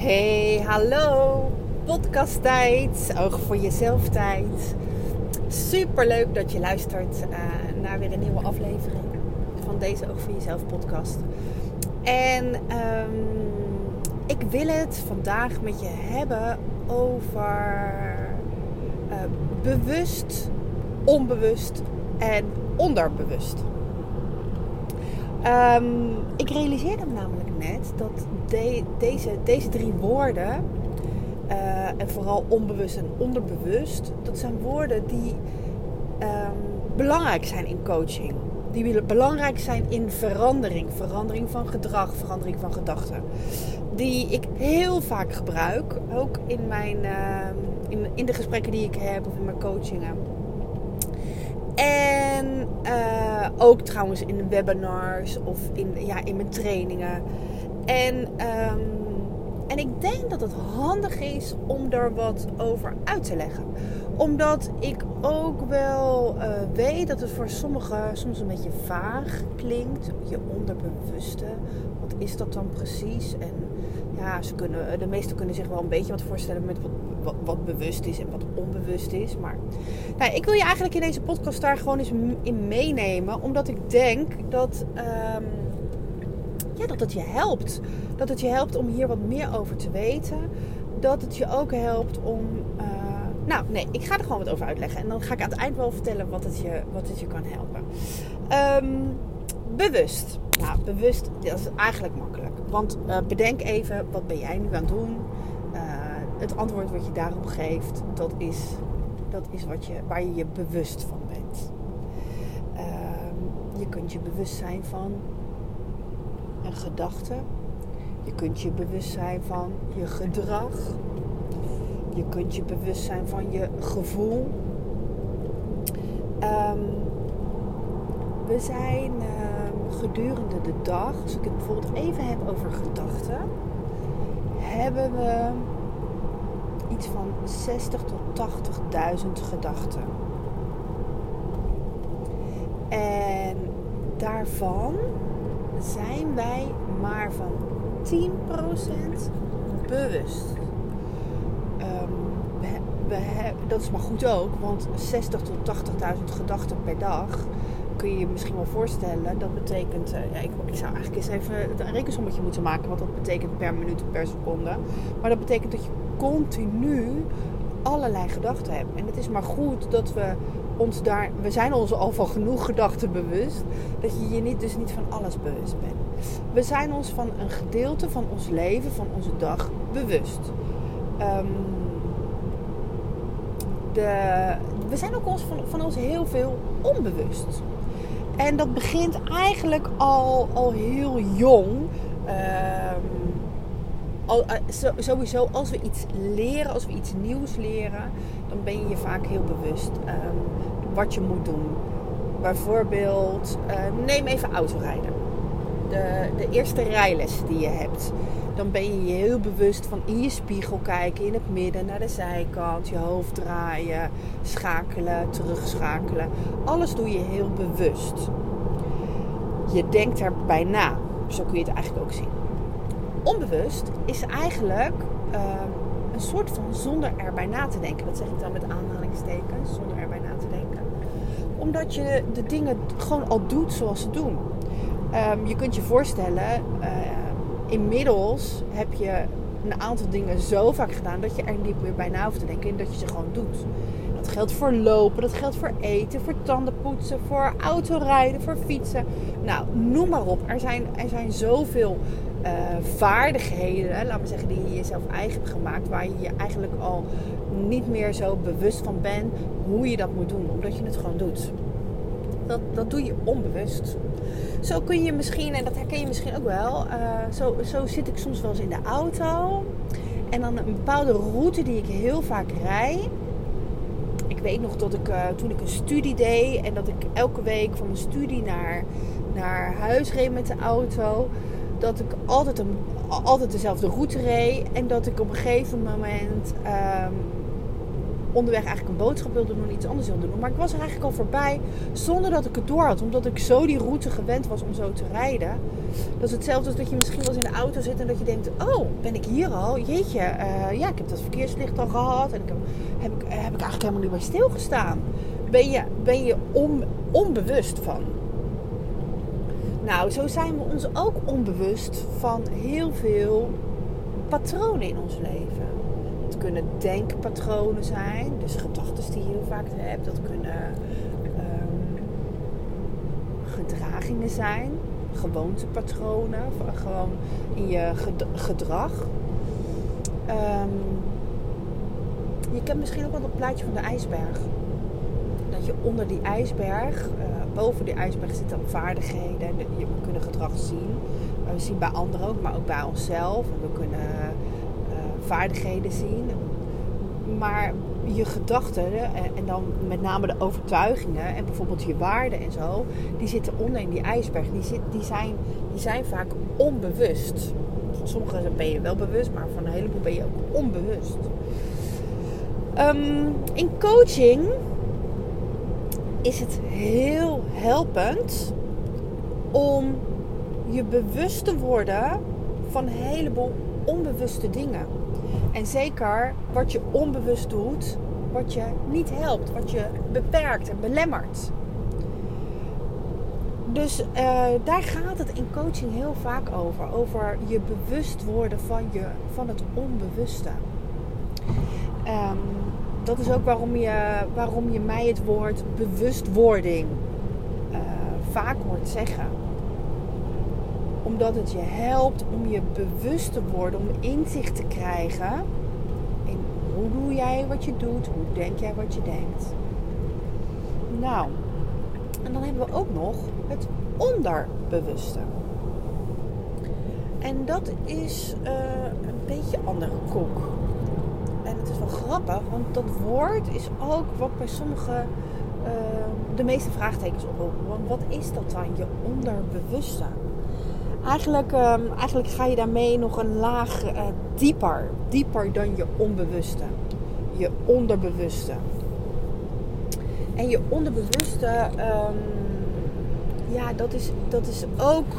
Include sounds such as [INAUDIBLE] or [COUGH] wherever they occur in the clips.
Hey, hallo. Podcasttijd. Oog voor jezelf tijd. Super leuk dat je luistert uh, naar weer een nieuwe aflevering van deze Oog voor jezelf podcast. En um, ik wil het vandaag met je hebben over uh, bewust, onbewust en onderbewust. Um, ik realiseerde me namelijk net dat de, deze, deze drie woorden, uh, en vooral onbewust en onderbewust, dat zijn woorden die um, belangrijk zijn in coaching. Die belangrijk zijn in verandering. Verandering van gedrag, verandering van gedachten. Die ik heel vaak gebruik. Ook in, mijn, uh, in, in de gesprekken die ik heb of in mijn coachingen. En uh, ook trouwens in de webinars of in, ja, in mijn trainingen. En, um, en ik denk dat het handig is om daar wat over uit te leggen. Omdat ik ook wel uh, weet dat het voor sommigen soms een beetje vaag klinkt. Je onderbewuste. Wat is dat dan precies? En ja, ze kunnen, de meesten kunnen zich wel een beetje wat voorstellen met wat, wat, bewust is en wat onbewust is. Maar nou, ik wil je eigenlijk in deze podcast daar gewoon eens in meenemen. Omdat ik denk dat, um, ja, dat het je helpt. Dat het je helpt om hier wat meer over te weten. Dat het je ook helpt om. Nou, nee, ik ga er gewoon wat over uitleggen. En dan ga ik aan het eind wel vertellen wat het je, wat het je kan helpen. Um, bewust. Nou, bewust, dat is eigenlijk makkelijk. Want uh, bedenk even, wat ben jij nu aan het doen? Uh, het antwoord wat je daarop geeft, dat is, dat is wat je, waar je je bewust van bent. Uh, je kunt je bewust zijn van een gedachte. Je kunt je bewust zijn van je gedrag. Je kunt je bewust zijn van je gevoel. Um, we zijn uh, gedurende de dag, als ik het bijvoorbeeld even heb over gedachten, hebben we iets van 60 tot 80.000 gedachten. En daarvan zijn wij maar van 10% bewust. Dat is maar goed ook, want 60 tot 80.000 gedachten per dag kun je je misschien wel voorstellen. Dat betekent, uh, ja, ik, ik, zou eigenlijk eens even een rekensommetje moeten maken. Wat dat betekent per minuut per seconde. Maar dat betekent dat je continu allerlei gedachten hebt. En het is maar goed dat we ons daar... We zijn ons al van genoeg gedachten bewust. Dat je je niet, dus niet van alles bewust bent. We zijn ons van een gedeelte van ons leven, van onze dag, bewust. Um, de, we zijn ook ons van, van ons heel veel onbewust. En dat begint eigenlijk al, al heel jong. Um, al, uh, sowieso, als we iets leren, als we iets nieuws leren, dan ben je je vaak heel bewust um, wat je moet doen. Bijvoorbeeld, uh, neem even autorijden. De, de eerste rijles die je hebt. Dan ben je je heel bewust van in je spiegel kijken, in het midden, naar de zijkant, je hoofd draaien, schakelen, terugschakelen. Alles doe je heel bewust. Je denkt erbij na. Zo kun je het eigenlijk ook zien. Onbewust is eigenlijk uh, een soort van zonder erbij na te denken. Dat zeg ik dan met aanhalingstekens, zonder erbij na te denken. Omdat je de dingen gewoon al doet zoals ze doen. Um, je kunt je voorstellen, uh, inmiddels heb je een aantal dingen zo vaak gedaan dat je er niet meer bij na hoeft te denken en dat je ze gewoon doet. Dat geldt voor lopen, dat geldt voor eten, voor tandenpoetsen, voor autorijden, voor fietsen. Nou, noem maar op. Er zijn, er zijn zoveel uh, vaardigheden, laat maar zeggen, die je jezelf eigen hebt gemaakt, waar je je eigenlijk al niet meer zo bewust van bent hoe je dat moet doen, omdat je het gewoon doet. Dat, dat doe je onbewust. Zo kun je misschien, en dat herken je misschien ook wel, uh, zo, zo zit ik soms wel eens in de auto. En dan een bepaalde route die ik heel vaak rijd. Ik weet nog dat ik uh, toen ik een studie deed en dat ik elke week van mijn studie naar, naar huis reed met de auto. Dat ik altijd, een, altijd dezelfde route reed. En dat ik op een gegeven moment um, onderweg eigenlijk een boodschap wilde doen, iets anders wilde doen. Maar ik was er eigenlijk al voorbij zonder dat ik het door had. Omdat ik zo die route gewend was om zo te rijden. Dat is hetzelfde als dat je misschien wel eens in de auto zit en dat je denkt: Oh, ben ik hier al? Jeetje, uh, ja, ik heb dat verkeerslicht al gehad. En ik heb, heb ik eigenlijk helemaal niet bij stilgestaan. Ben je, ben je on, onbewust van. Nou, zo zijn we ons ook onbewust van heel veel patronen in ons leven. Het kunnen denkpatronen zijn, dus gedachten die je heel vaak hebt. Dat kunnen um, gedragingen zijn, gewoontepatronen, gewoon in je gedrag. Um, je kent misschien ook wel het plaatje van de ijsberg. Dat je onder die ijsberg, uh, boven die ijsberg zitten vaardigheden. We kunnen gedrag zien. We zien bij anderen ook, maar ook bij onszelf. En we kunnen vaardigheden zien. Maar je gedachten, en dan met name de overtuigingen en bijvoorbeeld je waarden en zo, die zitten onder in die ijsberg. Die, zit, die, zijn, die zijn vaak onbewust. Sommige ben je wel bewust, maar van een heleboel ben je ook onbewust. Um, in coaching is het heel helpend om je bewust te worden van een heleboel onbewuste dingen. En zeker wat je onbewust doet, wat je niet helpt, wat je beperkt en belemmert. Dus uh, daar gaat het in coaching heel vaak over. Over je bewust worden van, je, van het onbewuste. Um, dat is ook waarom je, waarom je mij het woord bewustwording uh, vaak hoort zeggen. Omdat het je helpt om je bewust te worden, om inzicht te krijgen in hoe doe jij wat je doet, hoe denk jij wat je denkt. Nou, en dan hebben we ook nog het onderbewuste. En dat is uh, een beetje andere koek het is wel grappig, want dat woord is ook wat bij sommigen uh, de meeste vraagtekens oproepen. Want wat is dat dan, je onderbewuste? Eigenlijk, um, eigenlijk ga je daarmee nog een laag uh, dieper. Dieper dan je onbewuste. Je onderbewuste. En je onderbewuste, um, ja, dat is, dat is ook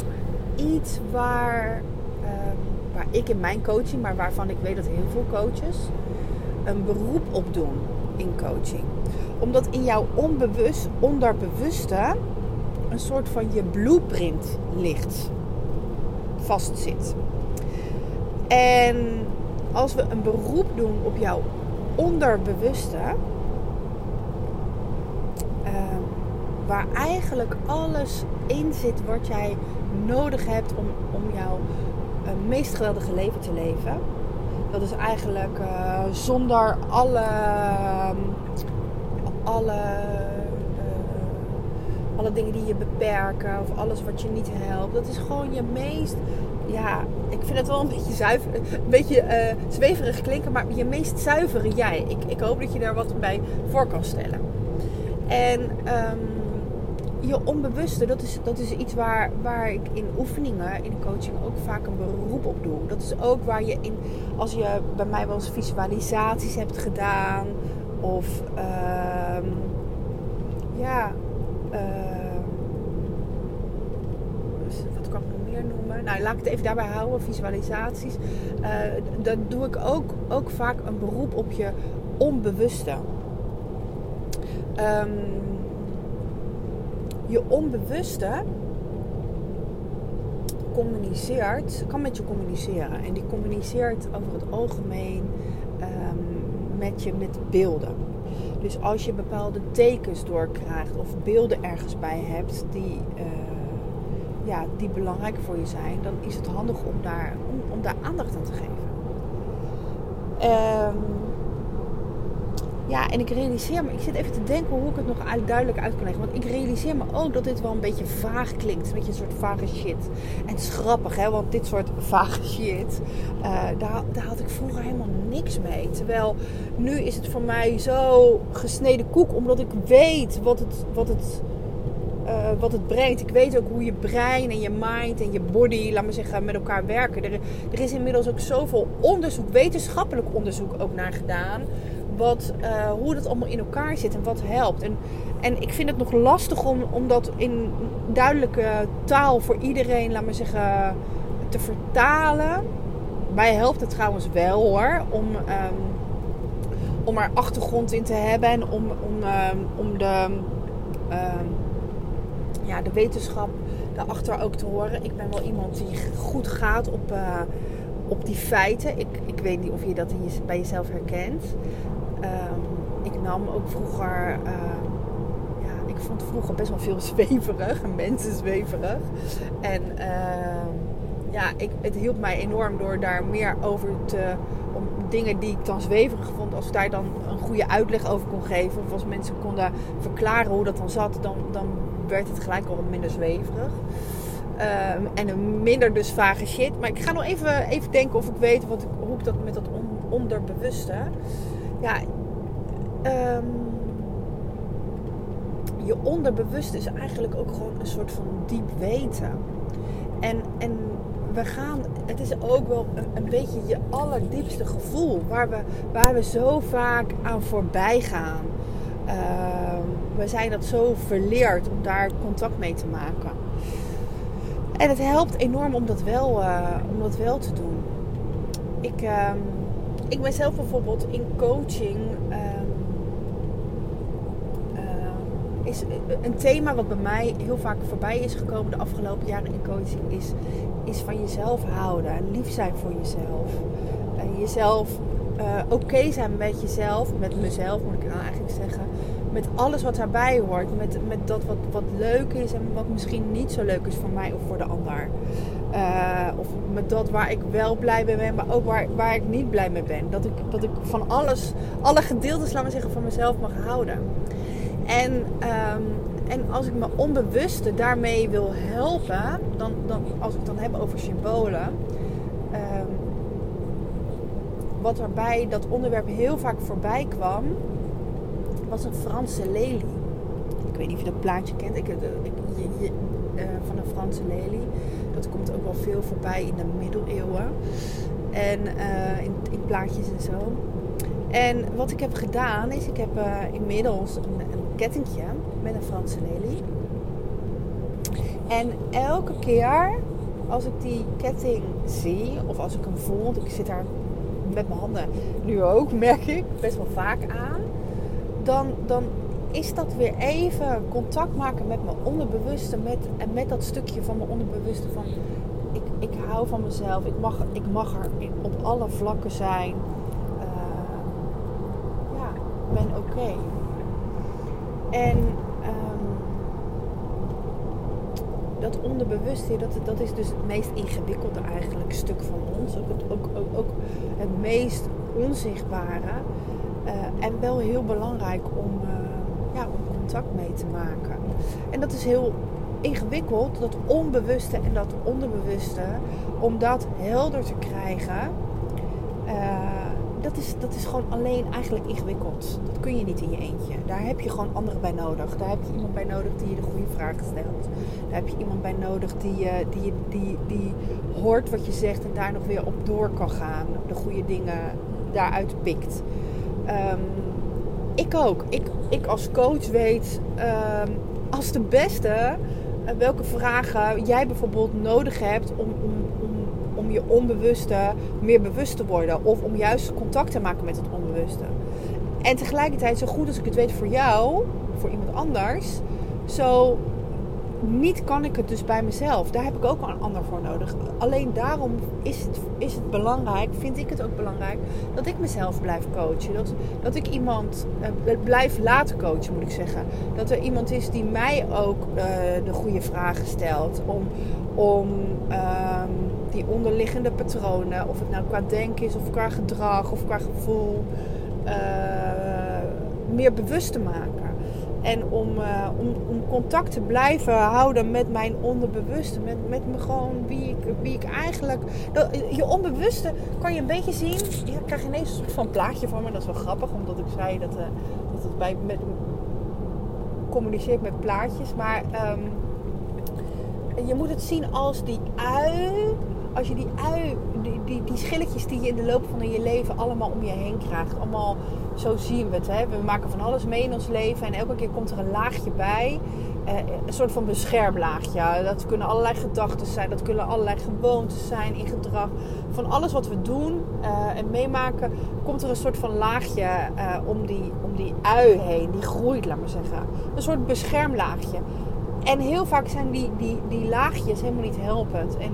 iets waar, um, waar ik in mijn coaching, maar waarvan ik weet dat heel veel coaches een beroep op doen in coaching. Omdat in jouw onbewust, onderbewuste een soort van je blueprint ligt, vastzit. En als we een beroep doen op jouw onderbewuste, ehm, waar eigenlijk alles in zit wat jij nodig hebt om, om jouw uh, meest geweldige leven te leven dat is eigenlijk uh, zonder alle, alle, alle dingen die je beperken of alles wat je niet helpt. Dat is gewoon je meest, ja, ik vind het wel een beetje zuiver, een beetje uh, zweverig klinken, maar je meest zuivere jij. Ik, ik hoop dat je daar wat bij voor kan stellen. En um, je onbewuste, dat is, dat is iets waar, waar ik in oefeningen, in coaching ook vaak een beroep op doe. Dat is ook waar je in, als je bij mij wel eens visualisaties hebt gedaan, of uh, ja, uh, wat kan ik nog meer noemen? Nou, laat ik het even daarbij houden, visualisaties. Uh, dan doe ik ook, ook vaak een beroep op je onbewuste. Um, je onbewuste communiceert, kan met je communiceren. En die communiceert over het algemeen um, met je met beelden. Dus als je bepaalde tekens doorkrijgt of beelden ergens bij hebt die, uh, ja, die belangrijk voor je zijn, dan is het handig om daar, om, daar aandacht aan te geven. Um, ja, en ik realiseer me, ik zit even te denken hoe ik het nog duidelijk uit kan leggen. Want ik realiseer me ook dat dit wel een beetje vaag klinkt. Een beetje een soort vage shit. En het is grappig, hè, want dit soort vage shit, uh, daar, daar had ik vroeger helemaal niks mee. Terwijl nu is het voor mij zo gesneden koek, omdat ik weet wat het, wat het, uh, wat het brengt. Ik weet ook hoe je brein en je mind en je body, laat maar zeggen, met elkaar werken. Er, er is inmiddels ook zoveel onderzoek, wetenschappelijk onderzoek ook naar gedaan wat, uh, hoe dat allemaal in elkaar zit en wat helpt. En, en ik vind het nog lastig om, om dat in duidelijke taal voor iedereen, laat maar zeggen, te vertalen. Mij helpt het trouwens wel hoor, om, um, om er achtergrond in te hebben en om, om, um, om de, um, ja, de wetenschap daarachter ook te horen. Ik ben wel iemand die goed gaat op, uh, op die feiten. Ik, ik weet niet of je dat je, bij jezelf herkent. ik nam ook vroeger ja, ik vond vroeger best wel veel [LAUGHS] zweverig. Mensen zweverig. En ja, ik, het hielp mij enorm door daar meer over te. Om dingen die ik dan zweverig vond, als ik daar dan een goede uitleg over kon geven. Of als mensen konden verklaren hoe dat dan zat, dan, dan werd het gelijk al wat minder zweverig. Um, en minder dus vage shit. Maar ik ga nog even, even denken of ik weet wat hoe ik dat met dat on, onderbewuste. Ja, um, je onderbewuste is eigenlijk ook gewoon een soort van diep weten. En, en we gaan, het is ook wel een, een, beetje je allerdiepste gevoel. Waar we, waar we zo vaak aan voorbij gaan. Uh, we zijn dat zo verleerd om daar contact mee te maken. En het helpt enorm om dat wel, uh, om dat wel te doen. Ik, uh, ik ben zelf bijvoorbeeld in coaching is een thema wat bij mij heel vaak voorbij is gekomen de afgelopen jaren in coaching, is, is van jezelf houden. Lief zijn voor jezelf. Jezelf uh, oké zijn met jezelf, met mezelf moet ik nou eigenlijk zeggen. Met alles wat daarbij hoort. Met, met dat wat, wat leuk is en wat misschien niet zo leuk is voor mij of voor de ander. Uh, of met dat waar ik wel blij mee ben, maar ook waar, waar ik niet blij mee ben. Dat ik, dat ik van alles, alle gedeeltes, laat maar zeggen, van mezelf mag houden. En, um, en als ik me onbewuste daarmee wil helpen, dan, dan, als ik het dan heb over symbolen. Um, wat waarbij dat onderwerp heel vaak voorbij kwam, was een Franse lelie. Ik weet niet of je dat plaatje kent. Ik, ik, je, uh, van een Franse lelie. Dat komt ook wel veel voorbij in de middeleeuwen. En uh, in, plaatjes en zo. En wat ik heb gedaan is, ik heb inmiddels een, een kettingje met een Franse lelie. En elke keer als ik die ketting zie, of als ik hem voel, ik zit daar met mijn handen nu ook, [LAUGHS] merk ik, best wel vaak aan. Dan, dan is dat weer even contact maken met mijn onderbewuste. Met, en met dat stukje van mijn onderbewuste van ik, ik hou van mezelf. Ik mag, ik mag er op alle vlakken zijn. Uh, ja, ik ben oké. En um, dat onderbewuste, dat, dat is dus het meest ingewikkelde eigenlijk stuk van ons. Ook het, ook, ook, ook het meest onzichtbare. Uh, en wel heel belangrijk om, uh, ja, contact mee te maken. En dat is heel ingewikkeld, dat onbewuste en dat onderbewuste, om dat helder te krijgen. Uh, dat is, dat is gewoon alleen eigenlijk ingewikkeld. Dat kun je niet in je eentje. Daar heb je gewoon anderen bij nodig. Daar heb je iemand bij nodig die je de goede vragen stelt. Daar heb je iemand bij nodig die, die, die, die hoort wat je zegt en daar nog weer op door kan gaan. De goede dingen daaruit pikt. Um, ik ook. Ik, ik als coach weet um, als de beste uh, welke vragen jij bijvoorbeeld nodig hebt om, om, om om je onbewuste meer bewust te worden. Of om juist contact te maken met het onbewuste. En tegelijkertijd, zo goed als ik het weet voor jou, voor iemand anders, zo niet kan ik het dus bij mezelf. Daar heb ik ook een ander voor nodig. Alleen daarom is het, is het belangrijk, vind ik het ook belangrijk, dat ik mezelf blijf coachen. Dat, dat ik iemand uh, blijf laten coachen, moet ik zeggen. Dat er iemand is die mij ook uh, de goede vragen stelt. Om, om uh, die onderliggende patronen, of het nou qua denken is, of qua gedrag, of qua gevoel, uh, meer bewust te maken. En om, uh, om, om contact te blijven houden met mijn onderbewuste. Met, met me gewoon wie ik, wie ik eigenlijk. Je onbewuste kan je een beetje zien. Je krijg ineens een soort van plaatje van me. Dat is wel grappig, omdat ik zei dat, uh, dat het bij met, communiceert met plaatjes. Maar um, je moet het zien als die ui als je die ui, die, die, die schilletjes die je in de loop van je leven allemaal om je heen krijgt. Allemaal, zo zien we het. Hè? We maken van alles mee in ons leven. En elke keer komt er een laagje bij. Eh, een soort van beschermlaagje. Dat kunnen allerlei gedachten zijn. Dat kunnen allerlei gewoontes zijn in gedrag. Van alles wat we doen eh, en meemaken, komt er een soort van laagje eh, om, die, om die ui heen. Die groeit, laat maar zeggen. Een soort beschermlaagje. En heel vaak zijn die, die, die laagjes helemaal niet helpend. En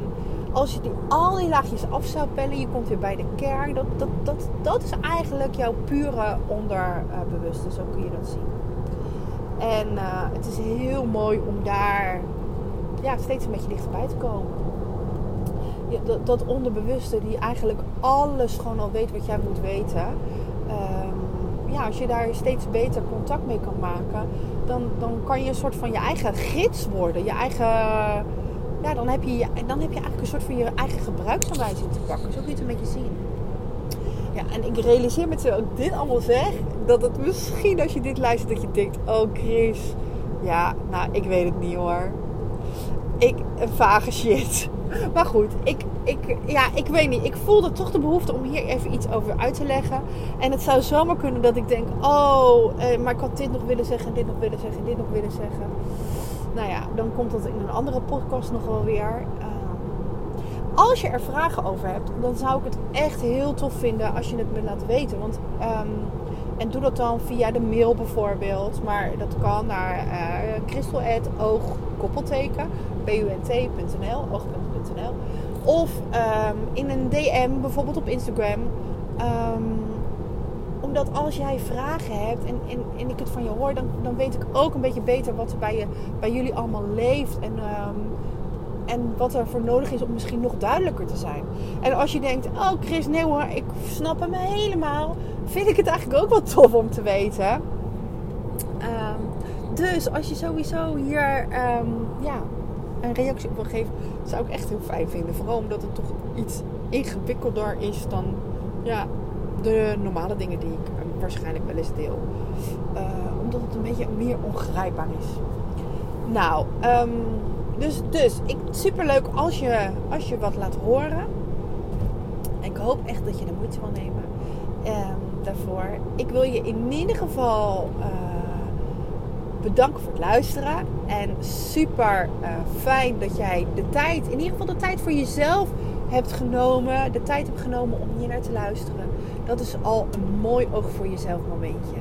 als je die, al die laagjes af zou pellen, je komt weer bij de kern. Dat, dat, dat, dat is eigenlijk jouw pure onderbewuste. Zo kun je dat zien. En uh, het is heel mooi om daar ja, steeds een beetje dichterbij te komen. Dat, dat, onderbewuste die eigenlijk alles gewoon al weet wat jij moet weten. Um, ja, als je daar steeds beter contact mee kan maken, dan, dan kan je een soort van je eigen gids worden. Je eigen, ja, dan heb je, dan heb je eigenlijk een soort van je eigen gebruiksaanwijzing te pakken. Zo kun je het een beetje zien. Ja, en ik realiseer me terwijl ik dit allemaal zeg, dat het misschien als je dit luistert, dat je denkt: Oh Chris, ja, nou ik weet het niet hoor. Ik, een vage shit. [LAUGHS] Maar goed, ik, ik, ja, ik weet niet. Ik voelde toch de behoefte om hier even iets over uit te leggen. En het zou zomaar kunnen dat ik denk: Oh, eh, maar ik had dit nog willen zeggen, dit nog willen zeggen, dit nog willen zeggen. Nou ja, dan komt dat in een andere podcast nog wel weer. Als je er vragen over hebt, dan zou ik het echt heel tof vinden als je het me laat weten. Want, um, en doe dat dan via de mail bijvoorbeeld. Maar dat kan naar uh, eh, oog.nl. Of um, in een DM, bijvoorbeeld op Instagram. Omdat als jij vragen hebt en, en, en, ik het van je hoor, dan, dan weet ik ook een beetje beter wat er bij, je, bij jullie allemaal leeft. En um, en wat er voor nodig is om misschien nog duidelijker te zijn. En als je denkt, oh Chris, nee hoor, ik snap hem helemaal. Vind ik het eigenlijk ook wel tof om te weten. Um, dus als je sowieso hier um, ja, een reactie op wil geven, zou ik echt heel fijn vinden. Vooral omdat het toch iets ingewikkelder is dan ja, de normale dingen die ik waarschijnlijk wel eens deel. Uh, omdat het een beetje meer ongrijpbaar is. Nou, um, dus, dus ik, superleuk als je, als je wat laat horen. Ik hoop echt dat je de moeite wil nemen um, daarvoor. Ik wil je in ieder geval uh, bedanken voor het luisteren. En super uh, fijn dat jij de tijd, in ieder geval de tijd voor jezelf hebt genomen. De tijd hebt genomen om hier naar te luisteren. Dat is al een mooi oog voor jezelf momentje.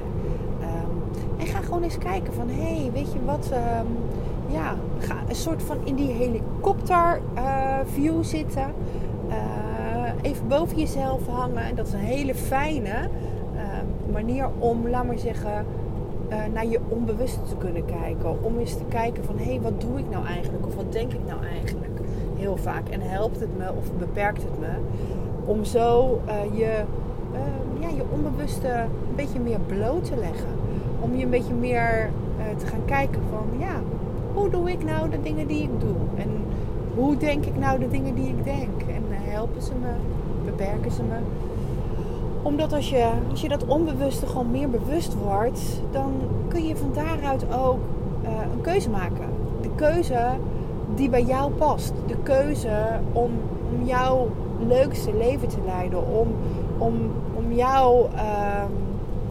Um, en ga gewoon eens kijken van, hé, hey, weet je wat... Um, ja, ga een soort van in die helikopter uh, view zitten. Uh, even boven jezelf hangen. En dat is een hele fijne uh, manier om, laat maar zeggen, naar je onbewuste te kunnen kijken. Om eens te kijken van, hé, hey, wat doe ik nou eigenlijk? Of wat denk ik nou eigenlijk? Heel vaak. En helpt het me of beperkt het me? Om zo je, ja, je onbewuste een beetje meer bloot te leggen. Om je een beetje meer te gaan kijken van, ja, hoe doe ik nou de dingen die ik doe? En hoe denk ik nou de dingen die ik denk? En eh, helpen ze me? Beperken ze me? Omdat als je, als je dat onbewuste gewoon meer bewust wordt, dan kun je van daaruit ook uh, een keuze maken. De keuze die bij jou past. De keuze om, om jouw leukste leven te leiden. Om, om, om jouw, uh,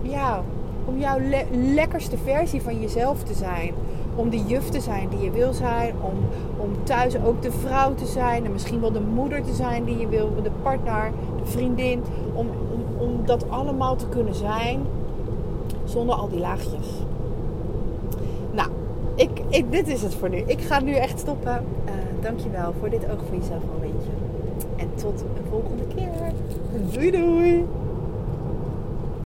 ja, om jouw le lekkerste versie van jezelf te zijn om de juf te zijn die je wil zijn. Om, om thuis ook de vrouw te zijn. En misschien wel de moeder te zijn die je wil. De partner, de vriendin. Om, om dat allemaal te kunnen zijn. Zonder al die laagjes. Ik, ik, dit is het voor nu. Ik ga nu echt stoppen. Uh, dankjewel voor dit ook voor jezelf momentje. En tot een volgende keer. Doei doei.